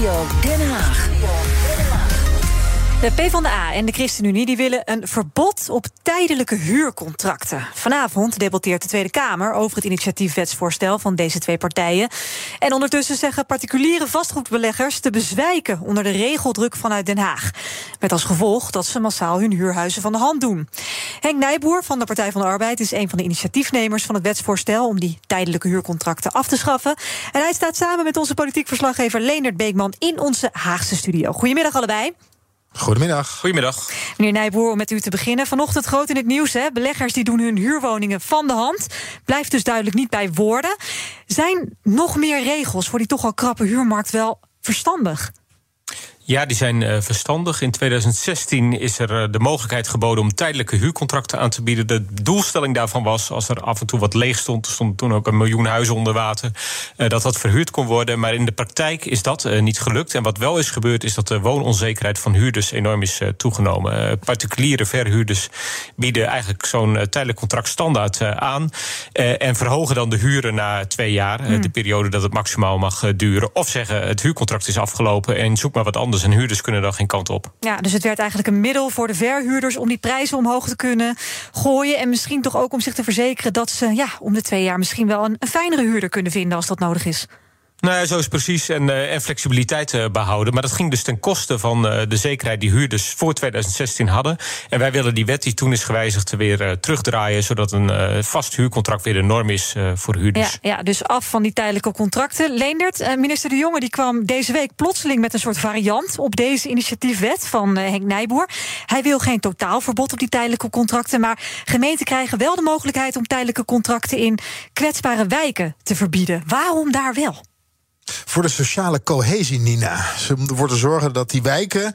Studio Den Haag. De PvdA en de ChristenUnie die willen een verbod op tijdelijke huurcontracten. Vanavond debatteert de Tweede Kamer over het initiatiefwetsvoorstel van deze twee partijen. En ondertussen zeggen particuliere vastgoedbeleggers te bezwijken onder de regeldruk vanuit Den Haag. Met als gevolg dat ze massaal hun huurhuizen van de hand doen. Henk Nijboer van de Partij van de Arbeid is een van de initiatiefnemers van het wetsvoorstel om die tijdelijke huurcontracten af te schaffen. En hij staat samen met onze politiek verslaggever Leendert Beekman in onze Haagse studio. Goedemiddag allebei. Goedemiddag. Goedemiddag. Meneer Nijboer, om met u te beginnen. Vanochtend groot in het nieuws. Hè? Beleggers die doen hun huurwoningen van de hand. Blijft dus duidelijk niet bij woorden. Zijn nog meer regels voor die toch al krappe huurmarkt wel verstandig? Ja, die zijn uh, verstandig. In 2016 is er uh, de mogelijkheid geboden om tijdelijke huurcontracten aan te bieden. De doelstelling daarvan was, als er af en toe wat leeg stond, er stonden toen ook een miljoen huizen onder water, uh, dat dat verhuurd kon worden. Maar in de praktijk is dat niet gelukt. En wat wel is gebeurd, is dat de woononzekerheid van huurders enorm is toegenomen. particuliere verhuurders bieden eigenlijk zo'n tijdelijk contract standaard aan. en verhogen dan de huren na twee jaar, hmm. de periode dat het maximaal mag duren. Of zeggen, het huurcontract is afgelopen en zoek maar wat anders en huurders kunnen dan geen kant op. Ja, dus het werd eigenlijk een middel voor de verhuurders om die prijzen omhoog te kunnen gooien. En misschien toch ook om zich te verzekeren dat ze ja, om de twee jaar misschien wel een, een fijnere huurder kunnen vinden als dat nodig is. Nou ja, zo is precies. En, uh, en flexibiliteit uh, behouden. Maar dat ging dus ten koste van uh, de zekerheid die huurders voor 2016 hadden. En wij willen die wet die toen is gewijzigd weer terugdraaien. Zodat een vast huurcontract weer de norm is voor huurders. Ja, ja, dus af van die tijdelijke contracten. Leendert, minister De Jonge die kwam deze week plotseling met een soort variant op deze initiatiefwet van Henk Nijboer. Hij wil geen totaalverbod op die tijdelijke contracten. Maar gemeenten krijgen wel de mogelijkheid om tijdelijke contracten in kwetsbare wijken te verbieden. Waarom daar wel? Voor de sociale cohesie, Nina. Ze te zorgen dat die wijken.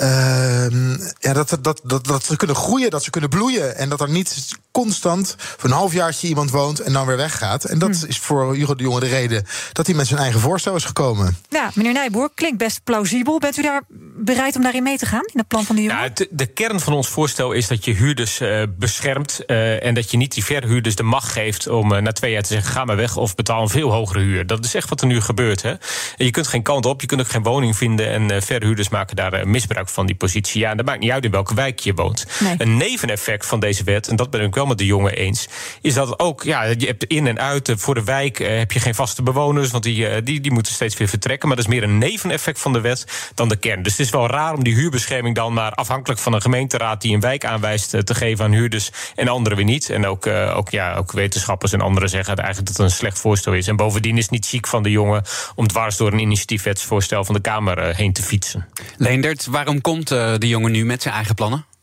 Uh, ja, dat, dat, dat, dat ze kunnen groeien, dat ze kunnen bloeien. En dat er niet constant voor een halfjaartje iemand woont en dan weer weggaat. En dat hm. is voor Hugo de Jonge de reden dat hij met zijn eigen voorstel is gekomen. Ja, meneer Nijboer, klinkt best plausibel. Bent u daar bereid om daarin mee te gaan, in het plan van de Jonge? Ja, de, de, kern van ons voorstel is dat je huurders uh, beschermt... Uh, en dat je niet die verhuurders de macht geeft om uh, na twee jaar te zeggen... ga maar weg of betaal een veel hogere huur. Dat is echt wat er nu gebeurt. Hè? En je kunt geen kant op, je kunt ook geen woning vinden... en verhuurders maken daar misbruik van die positie. Ja, en dat maakt niet uit in welke wijk je woont. Nee. Een neveneffect van deze wet, en dat ben ik wel de jongen eens, is dat ook, ja, je hebt in en uit. Voor de wijk uh, heb je geen vaste bewoners, want die, uh, die, die moeten steeds weer vertrekken. Maar dat is meer een neveneffect van de wet dan de kern. Dus het is wel raar om die huurbescherming dan maar afhankelijk van een gemeenteraad die een wijk aanwijst te geven aan huurders en anderen weer niet. En ook, ook, ja, ook wetenschappers en anderen zeggen eigenlijk dat het een slecht voorstel is. En bovendien is het niet ziek van de jongen om dwars door een initiatiefwetsvoorstel van de Kamer heen te fietsen. Leendert, waarom komt de jongen nu met zijn eigen plannen?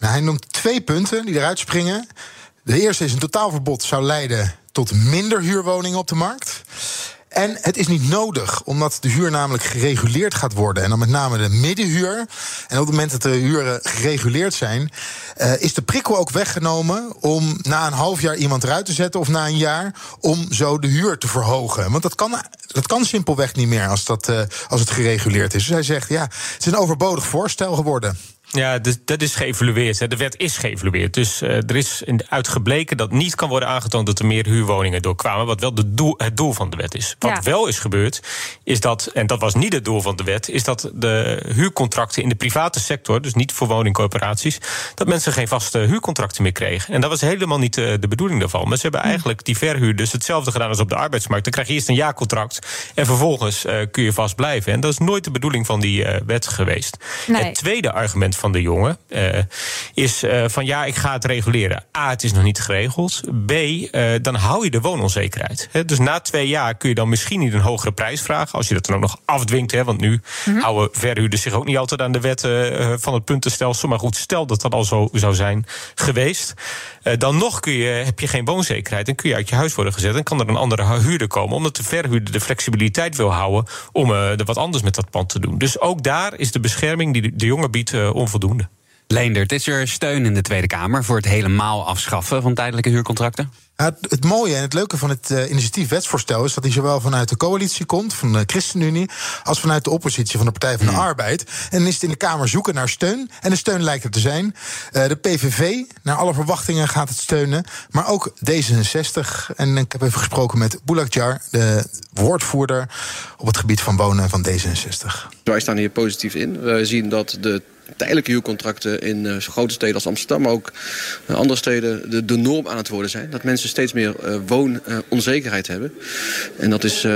Nou, hij noemt twee punten die eruit springen. De eerste is een totaalverbod zou leiden tot minder huurwoningen op de markt. En het is niet nodig, omdat de huur namelijk gereguleerd gaat worden. En dan met name de middenhuur. En op het moment dat de huren gereguleerd zijn, uh, is de prikkel ook weggenomen om na een half jaar iemand eruit te zetten of na een jaar om zo de huur te verhogen. Want dat kan, dat kan simpelweg niet meer als, dat, uh, als het gereguleerd is. Dus hij zegt, ja, het is een overbodig voorstel geworden. Ja, dus dat is geëvalueerd. Hè. De wet is geëvalueerd. Dus uh, er is uitgebleken dat niet kan worden aangetoond dat er meer huurwoningen doorkwamen. Wat wel de doel, het doel van de wet is. Wat ja. wel is gebeurd, is dat, en dat was niet het doel van de wet, is dat de huurcontracten in de private sector, dus niet voor woningcorporaties, dat mensen geen vaste huurcontracten meer kregen. En dat was helemaal niet de, de bedoeling daarvan. Maar ze hebben eigenlijk die verhuurders hetzelfde gedaan als op de arbeidsmarkt. Dan krijg je eerst een jaarcontract en vervolgens uh, kun je vast blijven. En dat is nooit de bedoeling van die wet geweest. Nee. Het tweede argument van de jongen uh, is uh, van ja, ik ga het reguleren. A, het is nog niet geregeld. B, uh, dan hou je de woononzekerheid. He, dus na twee jaar kun je dan misschien niet een hogere prijs vragen. Als je dat dan ook nog afdwingt. Hè, want nu mm -hmm. houden verhuurders zich ook niet altijd aan de wetten van het puntenstelsel. Maar goed, stel dat dat al zo zou zijn geweest. dan nog kun je, heb je geen woonzekerheid. En kun je uit je huis worden gezet. En kan er een andere huurder komen. Omdat de verhuurder de flexibiliteit wil houden. om er wat anders met dat pand te doen. Dus ook daar is de bescherming die de jongen biedt onvoldoende. Leendert, is er steun in de Tweede Kamer voor het helemaal afschaffen van tijdelijke huurcontracten? het, het, mooie en het leuke van het uh, initiatief wetsvoorstel is dat hij zowel vanuit de coalitie komt, van de ChristenUnie, als vanuit de oppositie van de Partij van de hmm. Arbeid. En dan is het in de Kamer zoeken naar steun. En de steun lijkt er te zijn. Uh, de PVV, naar alle verwachtingen, gaat het steunen. Maar ook D66. En ik heb even gesproken met Boulak Jar, de woordvoerder op het gebied van wonen van D66. Wij staan hier positief in. We zien dat de tijdelijke huurcontracten in uh, grote steden als Amsterdam... maar ook uh, andere steden de, de, norm aan het worden zijn. Dat mensen steeds meer uh, woononzekerheid hebben. En dat is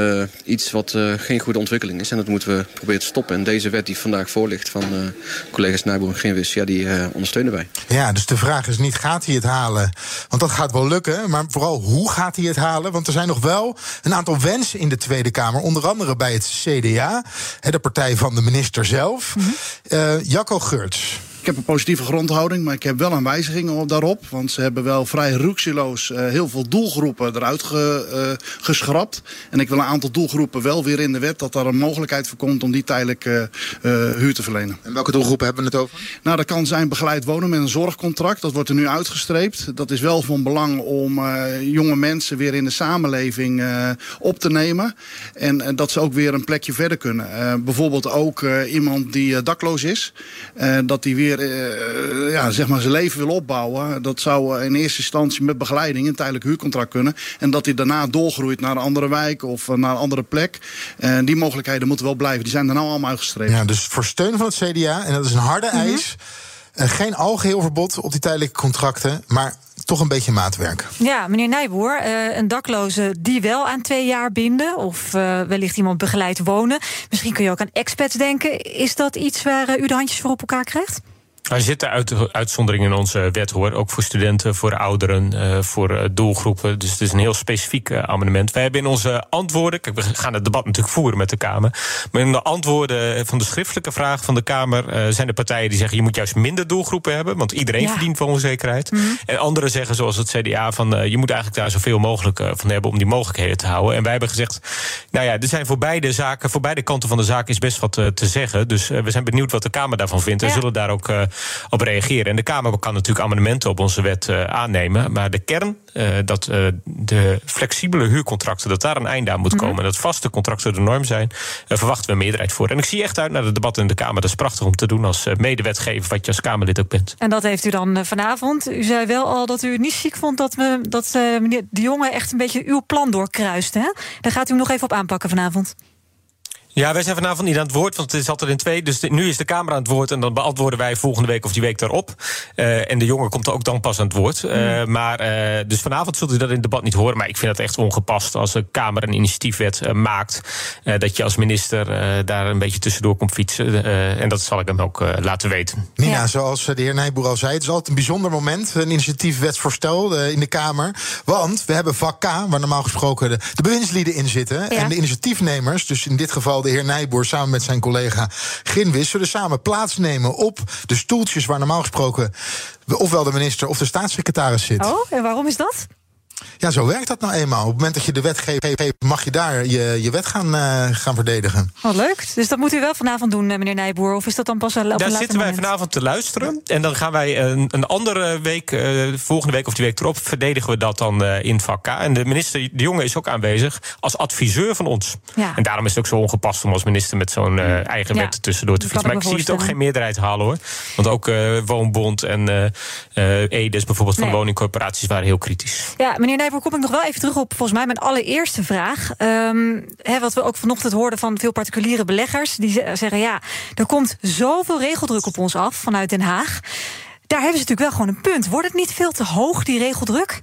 iets wat geen goede ontwikkeling is. En dat moeten we proberen te stoppen. En deze wet die vandaag voor ligt van collega's Nijboer en Ginwis... Ja, die ondersteunen wij. Ja, dus de vraag is niet gaat hij het halen? Want dat gaat wel lukken. Maar vooral hoe gaat hij het halen? Want er zijn nog wel een aantal wensen in de Tweede Kamer. Onder andere bij het CDA, de partij van de minister zelf. Mm -hmm. Jacco Geurts. Ik heb een positieve grondhouding, maar ik heb wel een wijziging daarop. Want ze hebben wel vrij rukseloos uh, heel veel doelgroepen eruit ge, uh, geschrapt. En ik wil een aantal doelgroepen wel weer in de wet... dat daar een mogelijkheid voor komt om die tijdelijk uh, huur te verlenen. En welke doelgroepen hebben we het over? Nou, dat kan zijn begeleid wonen met een zorgcontract. Dat wordt er nu uitgestreept. Dat is wel van belang om jonge mensen weer in de samenleving op te nemen. En dat ze ook weer een plekje verder kunnen. bijvoorbeeld ook iemand die dakloos is. dat die weer uh, ja, zeg maar zijn leven wil opbouwen... dat zou in eerste instantie met begeleiding een tijdelijk huurcontract kunnen. En dat hij daarna doorgroeit naar een andere wijk of naar een andere plek. En die mogelijkheden moeten wel blijven. Die zijn er nou allemaal uitgestreept. Ja, dus voor steun van het CDA, en dat is een harde mhm. eis... Uh, geen algeheel verbod op die tijdelijke contracten, maar toch een beetje maatwerk. Ja, meneer Nijboer, uh, een dakloze die wel aan twee jaar binden... of uh, wellicht iemand begeleid wonen. Misschien kun je ook aan expats denken. Is dat iets waar u de handjes voor op elkaar krijgt? Er zitten uit, uitzonderingen in onze wet hoor. Ook voor studenten, voor ouderen, uh, voor uh, doelgroepen. Dus het is een heel specifiek uh, amendement. Wij hebben in onze antwoorden. Kijk, we gaan het debat natuurlijk voeren met de Kamer. Maar in de antwoorden van de schriftelijke vraag van de Kamer. zijn er partijen die zeggen: je moet juist minder doelgroepen hebben. Want iedereen ja. verdient van onzekerheid. Mm -hmm. En anderen zeggen, zoals het CDA, van je moet eigenlijk daar zoveel mogelijk van hebben om die mogelijkheden te houden. En wij hebben gezegd: nou ja, er zijn voor beide zaken, voor beide kanten van de zaak is best wat te zeggen. Dus we zijn benieuwd wat de Kamer daarvan vindt. En zullen daar ook op reageren. En de Kamer kan natuurlijk amendementen op onze wet uh, aannemen. Maar de kern, uh, dat uh, de flexibele huurcontracten, dat daar een einde aan moet mhm. komen. En dat vaste contracten de norm zijn, verwachten we een meerderheid voor. En ik zie echt uit naar de debatten in de Kamer. Dat is prachtig om te doen als medewetgever, wat je als Kamerlid ook bent. En dat heeft u dan vanavond. U zei wel al dat u het niet ziek vond dat, we, dat meneer De Jonge echt een beetje uw plan doorkruist. Hè? Daar gaat u nog even op aanpakken vanavond. Ja, wij zijn vanavond niet aan het woord, want het is altijd in twee. Dus nu is de Kamer aan het woord en dan beantwoorden wij volgende week of die week daarop. Uh, en de jongen komt ook dan pas aan het woord. Uh, maar uh, dus vanavond zult u dat in het debat niet horen. Maar ik vind het echt ongepast als de Kamer een initiatiefwet maakt. dat je als minister daar een beetje tussendoor komt fietsen. en dat zal ik hem ook laten weten. Nina, ja. zoals de heer Nijboer al zei, het is altijd een bijzonder moment. Een initiatiefwetsvoorstel in de Kamer. Want we hebben vak K, waar normaal gesproken de, de bewindslieden in zitten. Ja. En de initiatiefnemers, dus in dit geval de heer Nijboer samen met zijn collega Ginwis zullen samen plaatsnemen op de stoeltjes waar normaal gesproken ofwel de minister of de staatssecretaris zit. Oh, en waarom is dat? Ja, zo werkt dat nou eenmaal. Op het moment dat je de wet geeft, mag je daar je, je wet gaan, uh, gaan verdedigen. Wat leuk. Dus dat moet u wel vanavond doen, eh, meneer Nijboer. Of is dat dan pas op Daar zitten wij vanavond te luisteren. En dan gaan wij een, een andere week, uh, volgende week of die week erop, verdedigen we dat dan uh, in vak K. En de minister De Jonge is ook aanwezig als adviseur van ons. Ja. En daarom is het ook zo ongepast om als minister met zo'n uh, eigen ja. wet tussendoor te fietsen. Maar ik zie het ook geen meerderheid halen hoor. Want ook Woonbond en EDES bijvoorbeeld van nee. woningcorporaties waren heel kritisch. Ja, meneer Nijboer, kom ik nog wel even terug op volgens mij mijn allereerste vraag. Um, wat we ook vanochtend hoorden van veel particuliere beleggers. Die zeggen, ja, er komt zoveel regeldruk op ons af vanuit Den Haag. Daar hebben ze natuurlijk wel gewoon een punt. Wordt het niet veel te hoog, die regeldruk?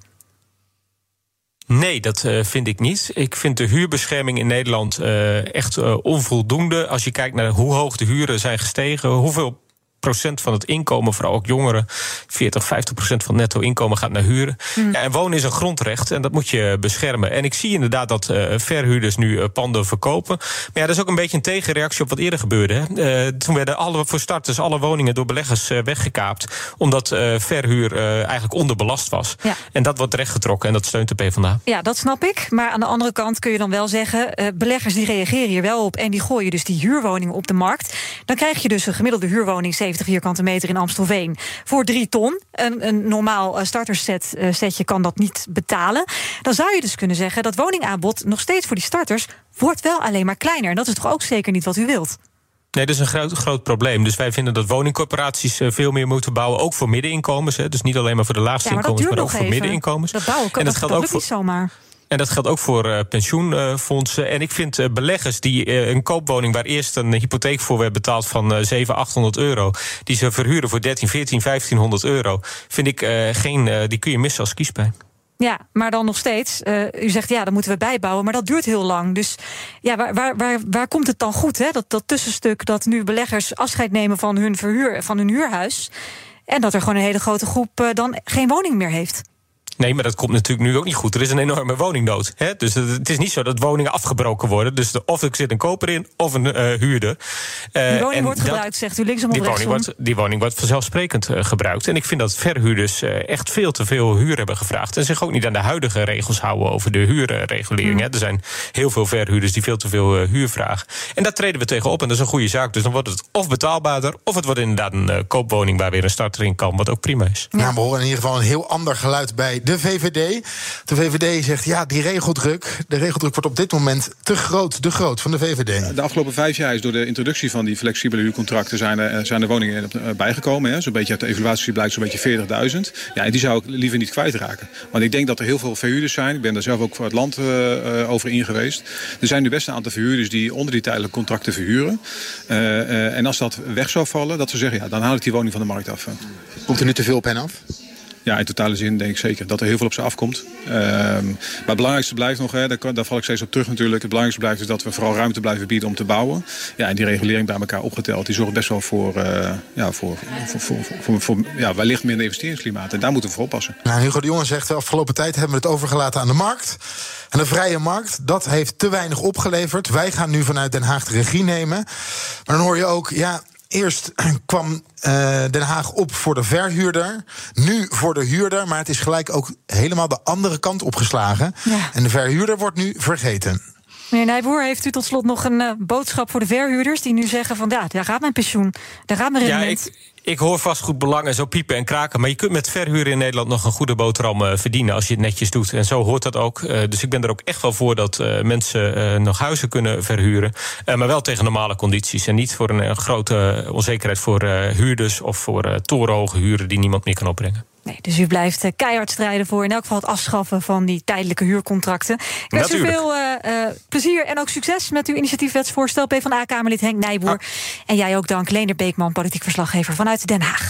Nee, dat uh, vind ik niet. Ik vind de huurbescherming in Nederland uh, echt uh, onvoldoende. Als je kijkt naar hoe hoog de huren zijn gestegen, hoeveel procent van het inkomen, vooral ook jongeren, 40, 50 procent van netto inkomen gaat naar huren. Mm. Ja, en wonen is een grondrecht en dat moet je beschermen. En ik zie inderdaad dat uh, verhuurders nu uh, panden verkopen. Maar ja, dat is ook een beetje een tegenreactie op wat eerder gebeurde. Hè. Uh, toen werden alle, voor starters alle woningen door beleggers weggekaapt, omdat verhuur eigenlijk onderbelast was. Ja. En dat wordt rechtgetrokken en dat steunt de PvdA. Ja, dat snap ik. Maar aan de andere kant kun je dan wel zeggen, beleggers die reageren hier wel op en die gooien dus die huurwoningen op de markt. Dan krijg je dus een gemiddelde huurwoning 75 vierkante meter in Amstelveen voor 3 ton. Een, een normaal starterset setje kan dat niet betalen. Dan zou je dus kunnen zeggen dat woningaanbod nog steeds voor die starters wordt wel alleen maar kleiner. En dat is toch ook zeker niet wat u wilt? Nee, dat is een groot, groot probleem. Dus wij vinden dat woningcorporaties eh, veel meer moeten bouwen, ook voor middeninkomens. Hè. Dus niet alleen maar voor de laagste inkomens, maar ook voor middeninkomens. Dat bouwen en dat, geldt ook voor, niet zomaar. En dat geldt ook voor uh, pensioenfondsen. En ik vind uh, beleggers die uh, een koopwoning waar eerst een hypotheek voor werd betaald van 700, 800 euro, die ze verhuren voor 13, 14, 1500 euro, vind ik geen, die kun je missen als kiespijn. Ja, maar dan nog steeds. U zegt ja, dan moeten we bijbouwen, maar dat duurt heel lang. Dus ja, waar, waar, waar, waar komt het dan goed? Hè? Dat, dat tussenstuk dat nu beleggers afscheid nemen van hun verhuur, van hun huurhuis. En dat er gewoon een hele grote groep dan geen woning meer heeft. Nee, maar dat komt natuurlijk nu ook niet goed. Er is een enorme woningnood. Hè? Dus het is niet zo dat woningen afgebroken worden. Dus of er zit een koper in of een uh, huurder. Uh, die woning wordt gebruikt, zegt u linksom die woning wordt, die woning wordt vanzelfsprekend uh, gebruikt. En ik vind dat verhuurders echt veel te veel huur hebben gevraagd. En zich ook niet aan de huidige regels houden over de huurregulering. Mm. Er zijn heel veel verhuurders die veel te veel huur vragen. En daar treden we tegenop. En dat is een goede zaak. Dus dan wordt het of betaalbaarder. of het wordt inderdaad een koopwoning waar weer een starter in kan. Wat ook prima is. Ja, nou, we horen in ieder geval een heel ander geluid bij de VVD. De VVD zegt ja, die regeldruk, de regeldruk wordt op dit moment te groot, te groot van de VVD. De afgelopen vijf jaar is door de introductie van die flexibele huurcontracten zijn er, zijn er woningen eh, bijgekomen. Zo'n beetje uit de evaluatie blijkt zo'n beetje 40.000. Ja, en die zou ik liever niet kwijtraken. Want ik denk dat er heel veel verhuurders zijn. Ik ben daar zelf ook voor het land uh, over in geweest. Er zijn nu best een aantal verhuurders die onder die tijdelijke contracten verhuren. Uh, uh, en als dat weg zou vallen, dat ze zeggen, ja, dan haal ik die woning van de markt af. Komt er nu te veel op hen af? Ja, in totale zin denk ik zeker dat er heel veel op ze afkomt. Um, maar het belangrijkste blijft nog, hè, daar, daar val ik steeds op terug natuurlijk. Het belangrijkste blijft is dat we vooral ruimte blijven bieden om te bouwen. Ja, en die regulering bij elkaar opgeteld, die zorgt best wel voor, uh, ja, voor, voor, voor, voor, voor ja, wellicht minder investeringsklimaat. En daar moeten we voor oppassen. Nou, Hugo de Jonge zegt, de afgelopen tijd hebben we het overgelaten aan de markt. En de vrije markt, dat heeft te weinig opgeleverd. Wij gaan nu vanuit Den Haag de regie nemen. Maar dan hoor je ook, ja, Eerst kwam uh, Den Haag op voor de verhuurder, nu voor de huurder, maar het is gelijk ook helemaal de andere kant opgeslagen. Ja. En de verhuurder wordt nu vergeten. Meneer Nijboer, heeft u tot slot nog een uh, boodschap voor de verhuurders die nu zeggen van ja, daar gaat mijn pensioen, daar gaat mijn rendement. Ja, ik, ik hoor vast belangen, zo piepen en kraken. Maar je kunt met verhuren in Nederland nog een goede boterham uh, verdienen als je het netjes doet. En zo hoort dat ook. Uh, dus ik ben er ook echt wel voor dat uh, mensen nog huizen kunnen verhuren. maar wel tegen normale condities. En niet voor een grote onzekerheid voor huurders of voor torenhoge huren die niemand meer kan opbrengen. Nee, dus u blijft uh, keihard strijden voor in elk geval het afschaffen van die tijdelijke huurcontracten. Ik wens u veel uh, uh, plezier en ook succes met uw initiatiefwetsvoorstel. PvdA-Kamerlid Henk Nijboer. Ja. En jij ook dank, Leender Beekman, politiek verslaggever vanuit Den Haag.